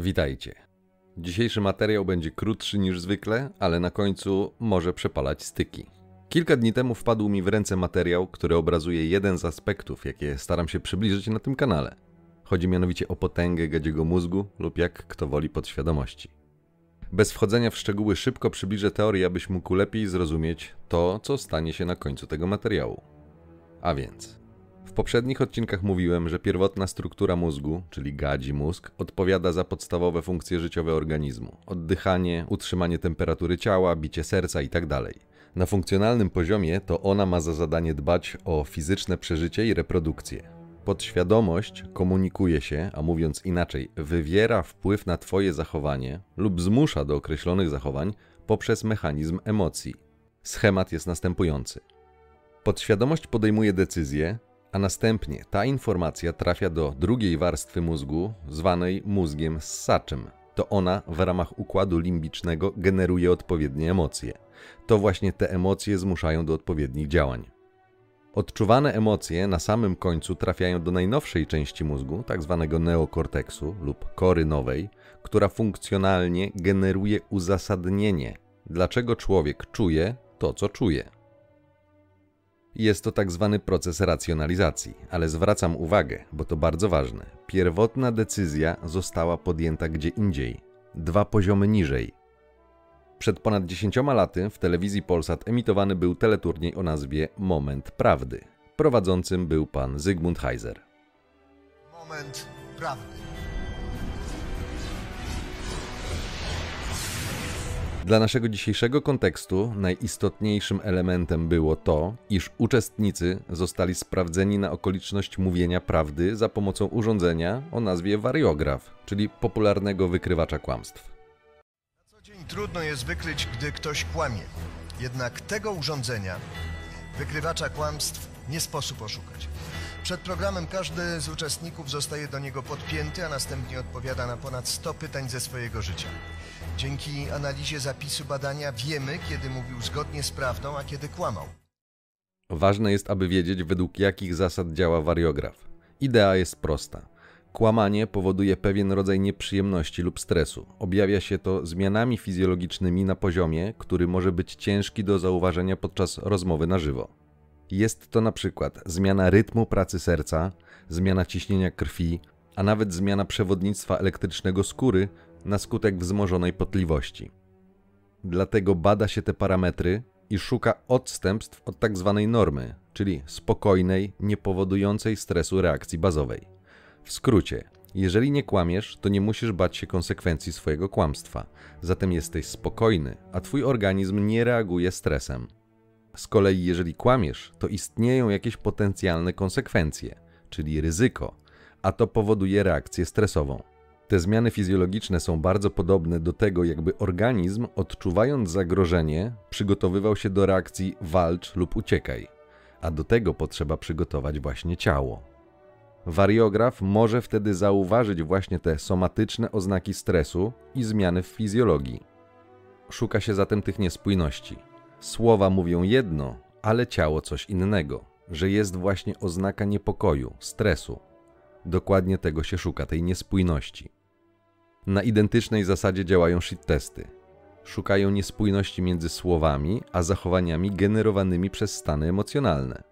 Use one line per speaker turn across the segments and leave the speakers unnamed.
Witajcie. Dzisiejszy materiał będzie krótszy niż zwykle, ale na końcu może przepalać styki. Kilka dni temu wpadł mi w ręce materiał, który obrazuje jeden z aspektów, jakie staram się przybliżyć na tym kanale. Chodzi mianowicie o potęgę gadziego mózgu lub jak kto woli podświadomości. Bez wchodzenia w szczegóły szybko przybliżę teorię, abyś mógł lepiej zrozumieć to, co stanie się na końcu tego materiału. A więc, poprzednich odcinkach mówiłem, że pierwotna struktura mózgu, czyli gadzi mózg, odpowiada za podstawowe funkcje życiowe organizmu: oddychanie, utrzymanie temperatury ciała, bicie serca itd. Na funkcjonalnym poziomie to ona ma za zadanie dbać o fizyczne przeżycie i reprodukcję. Podświadomość komunikuje się, a mówiąc inaczej, wywiera wpływ na Twoje zachowanie lub zmusza do określonych zachowań poprzez mechanizm emocji. Schemat jest następujący. Podświadomość podejmuje decyzję, a następnie ta informacja trafia do drugiej warstwy mózgu, zwanej mózgiem ssaczym. To ona w ramach układu limbicznego generuje odpowiednie emocje. To właśnie te emocje zmuszają do odpowiednich działań. Odczuwane emocje na samym końcu trafiają do najnowszej części mózgu, tzw. Tak neokorteksu lub kory nowej, która funkcjonalnie generuje uzasadnienie, dlaczego człowiek czuje to, co czuje. Jest to tak zwany proces racjonalizacji, ale zwracam uwagę, bo to bardzo ważne. Pierwotna decyzja została podjęta gdzie indziej, dwa poziomy niżej. Przed ponad 10 laty w telewizji Polsat emitowany był teleturniej o nazwie Moment Prawdy. Prowadzącym był pan Zygmunt Heiser.
Moment prawdy.
Dla naszego dzisiejszego kontekstu najistotniejszym elementem było to, iż uczestnicy zostali sprawdzeni na okoliczność mówienia prawdy za pomocą urządzenia o nazwie wariograf, czyli popularnego wykrywacza kłamstw.
Na co dzień trudno jest wykryć, gdy ktoś kłamie. Jednak tego urządzenia, wykrywacza kłamstw, nie sposób oszukać. Przed programem każdy z uczestników zostaje do niego podpięty, a następnie odpowiada na ponad 100 pytań ze swojego życia. Dzięki analizie zapisu badania wiemy, kiedy mówił zgodnie z prawdą, a kiedy kłamał.
Ważne jest, aby wiedzieć, według jakich zasad działa wariograf. Idea jest prosta. Kłamanie powoduje pewien rodzaj nieprzyjemności lub stresu. Objawia się to zmianami fizjologicznymi na poziomie, który może być ciężki do zauważenia podczas rozmowy na żywo. Jest to na przykład zmiana rytmu pracy serca, zmiana ciśnienia krwi, a nawet zmiana przewodnictwa elektrycznego skóry na skutek wzmożonej potliwości. Dlatego bada się te parametry i szuka odstępstw od tzw. Tak normy, czyli spokojnej, niepowodującej stresu reakcji bazowej. W skrócie, jeżeli nie kłamiesz, to nie musisz bać się konsekwencji swojego kłamstwa, zatem jesteś spokojny, a twój organizm nie reaguje stresem. Z kolei, jeżeli kłamiesz, to istnieją jakieś potencjalne konsekwencje, czyli ryzyko, a to powoduje reakcję stresową. Te zmiany fizjologiczne są bardzo podobne do tego, jakby organizm, odczuwając zagrożenie, przygotowywał się do reakcji walcz lub uciekaj, a do tego potrzeba przygotować właśnie ciało. Wariograf może wtedy zauważyć właśnie te somatyczne oznaki stresu i zmiany w fizjologii. Szuka się zatem tych niespójności. Słowa mówią jedno, ale ciało coś innego, że jest właśnie oznaka niepokoju, stresu. Dokładnie tego się szuka, tej niespójności. Na identycznej zasadzie działają shit testy. Szukają niespójności między słowami a zachowaniami generowanymi przez stany emocjonalne.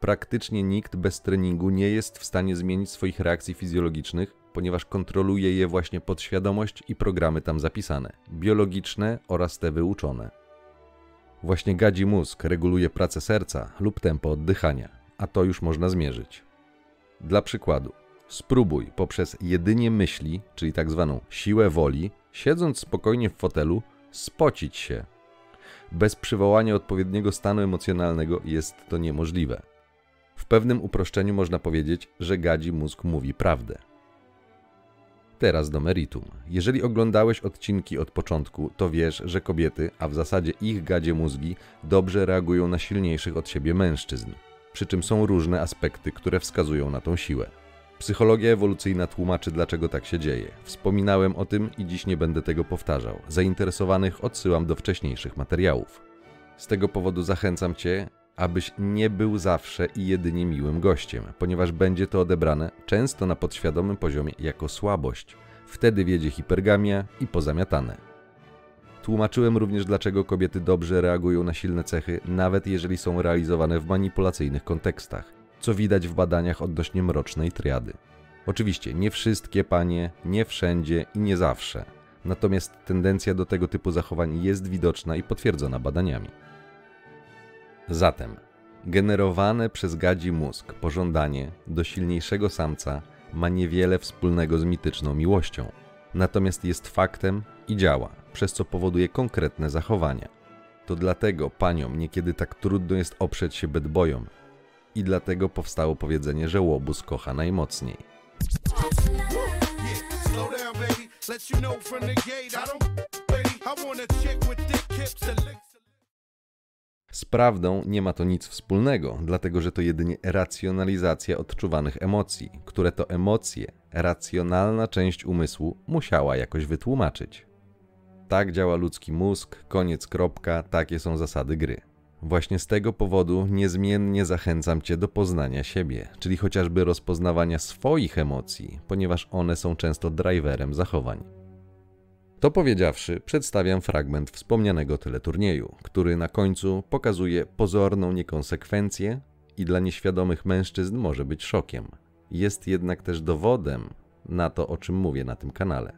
Praktycznie nikt bez treningu nie jest w stanie zmienić swoich reakcji fizjologicznych, ponieważ kontroluje je właśnie podświadomość i programy tam zapisane, biologiczne oraz te wyuczone. Właśnie gadzi mózg reguluje pracę serca lub tempo oddychania, a to już można zmierzyć. Dla przykładu, spróbuj poprzez jedynie myśli, czyli tak zwaną siłę woli, siedząc spokojnie w fotelu, spocić się. Bez przywołania odpowiedniego stanu emocjonalnego jest to niemożliwe. W pewnym uproszczeniu można powiedzieć, że gadzi mózg mówi prawdę. Teraz do meritum. Jeżeli oglądałeś odcinki od początku, to wiesz, że kobiety, a w zasadzie ich gadzie mózgi, dobrze reagują na silniejszych od siebie mężczyzn. Przy czym są różne aspekty, które wskazują na tą siłę. Psychologia ewolucyjna tłumaczy, dlaczego tak się dzieje. Wspominałem o tym i dziś nie będę tego powtarzał. Zainteresowanych odsyłam do wcześniejszych materiałów. Z tego powodu zachęcam Cię, abyś nie był zawsze i jedynie miłym gościem, ponieważ będzie to odebrane często na podświadomym poziomie jako słabość. Wtedy wiedzie hipergamia i pozamiatane. Tłumaczyłem również, dlaczego kobiety dobrze reagują na silne cechy, nawet jeżeli są realizowane w manipulacyjnych kontekstach, co widać w badaniach odnośnie mrocznej triady. Oczywiście nie wszystkie panie, nie wszędzie i nie zawsze. Natomiast tendencja do tego typu zachowań jest widoczna i potwierdzona badaniami. Zatem, generowane przez gadzi mózg pożądanie do silniejszego samca ma niewiele wspólnego z mityczną miłością, natomiast jest faktem i działa, przez co powoduje konkretne zachowania. To dlatego paniom niekiedy tak trudno jest oprzeć się bedbojom i dlatego powstało powiedzenie, że łobuz kocha najmocniej. Z prawdą nie ma to nic wspólnego, dlatego że to jedynie racjonalizacja odczuwanych emocji, które to emocje racjonalna część umysłu musiała jakoś wytłumaczyć. Tak działa ludzki mózg, koniec kropka, takie są zasady gry. Właśnie z tego powodu niezmiennie zachęcam Cię do poznania siebie, czyli chociażby rozpoznawania swoich emocji, ponieważ one są często driverem zachowań. To powiedziawszy, przedstawiam fragment wspomnianego teleturnieju, który na końcu pokazuje pozorną niekonsekwencję i dla nieświadomych mężczyzn może być szokiem. Jest jednak też dowodem na to, o czym mówię na tym kanale.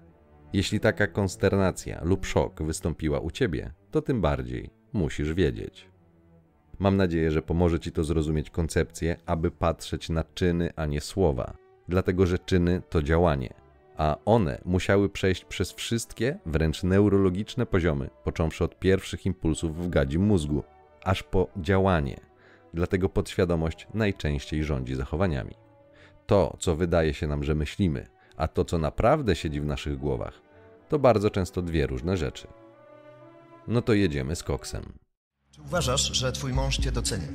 Jeśli taka konsternacja lub szok wystąpiła u ciebie, to tym bardziej musisz wiedzieć. Mam nadzieję, że pomoże Ci to zrozumieć koncepcję, aby patrzeć na czyny, a nie słowa, dlatego że czyny to działanie, a one musiały przejść przez wszystkie, wręcz neurologiczne poziomy, począwszy od pierwszych impulsów w gadzi mózgu, aż po działanie. Dlatego podświadomość najczęściej rządzi zachowaniami. To, co wydaje się nam, że myślimy, a to, co naprawdę siedzi w naszych głowach, to bardzo często dwie różne rzeczy. No to jedziemy z koksem.
Czy uważasz, że twój mąż cię docenia?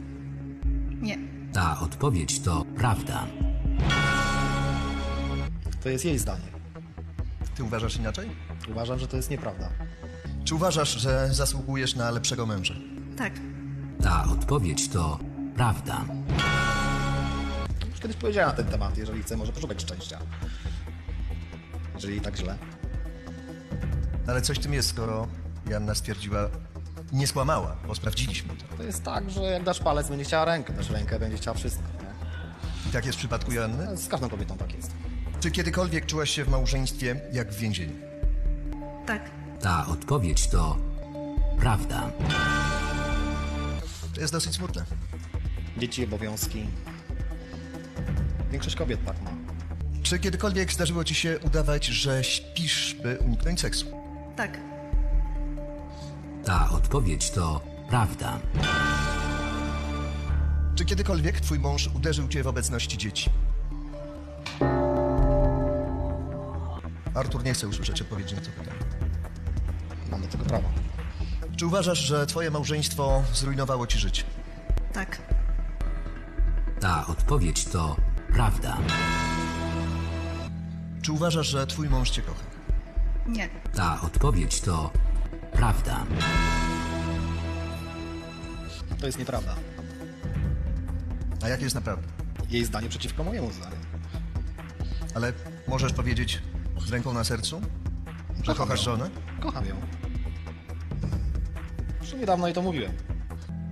Nie.
Ta odpowiedź to prawda.
To jest jej zdanie.
Ty uważasz inaczej?
Uważam, że to jest nieprawda.
Czy uważasz, że zasługujesz na lepszego męża?
Tak.
Ta odpowiedź to prawda.
Już kiedyś powiedziałem na ten temat. Jeżeli chce, może poszukać szczęścia. Jeżeli tak źle.
Ale coś w tym jest, skoro Janna stwierdziła, nie skłamała, bo sprawdziliśmy to.
To jest tak, że jak dasz palec, będzie chciała rękę. Dasz rękę, będzie chciała wszystko. Nie?
I tak jest w przypadku Janny?
Z każdą kobietą tak jest.
Czy kiedykolwiek czułaś się w małżeństwie jak w więzieniu?
Tak.
Ta odpowiedź to prawda.
To jest dosyć smutne.
Dzieci, obowiązki. Większość kobiet tak ma.
Czy kiedykolwiek zdarzyło ci się udawać, że śpisz, by uniknąć seksu?
Tak.
Ta odpowiedź to prawda.
Czy kiedykolwiek twój mąż uderzył cię w obecności dzieci? Artur nie chce usłyszeć odpowiedzi na to pytanie.
Mam do tego prawo.
Czy uważasz, że twoje małżeństwo zrujnowało ci życie?
Tak.
Ta odpowiedź to prawda.
Czy uważasz, że twój mąż cię kocha?
Nie.
Ta odpowiedź to prawda.
To jest nieprawda.
A jak jest naprawdę?
Jej zdanie przeciwko mojemu zdaniu.
Ale możesz powiedzieć z ręką na sercu, że
Kocham
kochasz
ją.
żonę?
Kocham ją. Już niedawno jej to mówiłem.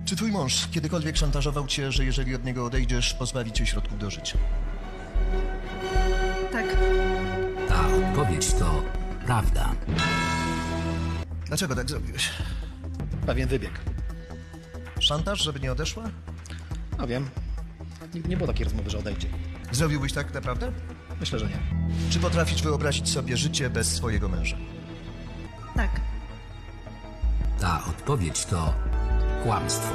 Czy twój mąż kiedykolwiek szantażował cię, że jeżeli od niego odejdziesz, pozbawi cię środków do życia?
Tak.
Ta odpowiedź to prawda.
Dlaczego tak zrobiłeś?
Pewien wybieg.
Szantaż, żeby nie odeszła?
No wiem. Nigdy nie było takiej rozmowy, że odejdzie.
Zrobiłbyś tak naprawdę?
Myślę, że nie.
Czy potrafisz wyobrazić sobie życie bez swojego męża?
Tak.
Ta odpowiedź to kłamstwo.